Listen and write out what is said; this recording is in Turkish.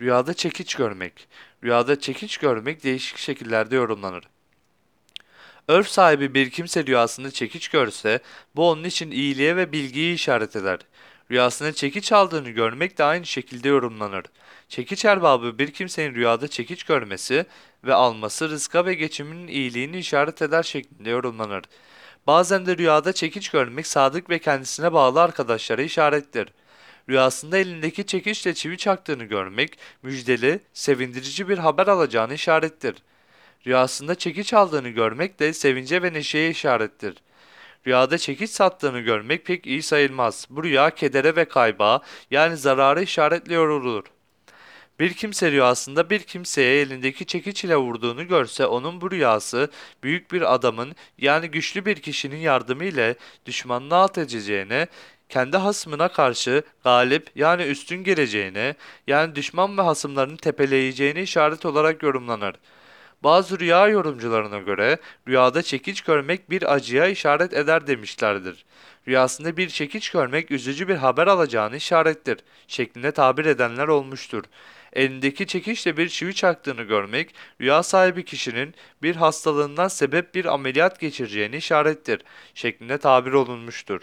Rüyada çekiç görmek. Rüyada çekiç görmek değişik şekillerde yorumlanır. Örf sahibi bir kimse rüyasında çekiç görse, bu onun için iyiliğe ve bilgiyi işaret eder. Rüyasında çekiç aldığını görmek de aynı şekilde yorumlanır. Çekiç erbabı bir kimsenin rüyada çekiç görmesi ve alması rızka ve geçiminin iyiliğini işaret eder şeklinde yorumlanır. Bazen de rüyada çekiç görmek sadık ve kendisine bağlı arkadaşlara işarettir. Rüyasında elindeki çekiçle çivi çaktığını görmek, müjdeli, sevindirici bir haber alacağını işarettir. Rüyasında çekiç aldığını görmek de sevince ve neşeye işarettir. Rüyada çekiç sattığını görmek pek iyi sayılmaz. Bu rüya kedere ve kayba yani zarara işaretliyor olur. Bir kimse rüyasında bir kimseye elindeki çekiç ile vurduğunu görse onun bu rüyası büyük bir adamın yani güçlü bir kişinin yardımı ile düşmanını alt edeceğine, kendi hasmına karşı galip yani üstün geleceğine, yani düşman ve hasımlarını tepeleyeceğine işaret olarak yorumlanır. Bazı rüya yorumcularına göre rüyada çekiç görmek bir acıya işaret eder demişlerdir. Rüyasında bir çekiç görmek üzücü bir haber alacağını işarettir şeklinde tabir edenler olmuştur. Elindeki çekiçle bir çivi çaktığını görmek, rüya sahibi kişinin bir hastalığından sebep bir ameliyat geçireceğini işarettir şeklinde tabir olunmuştur.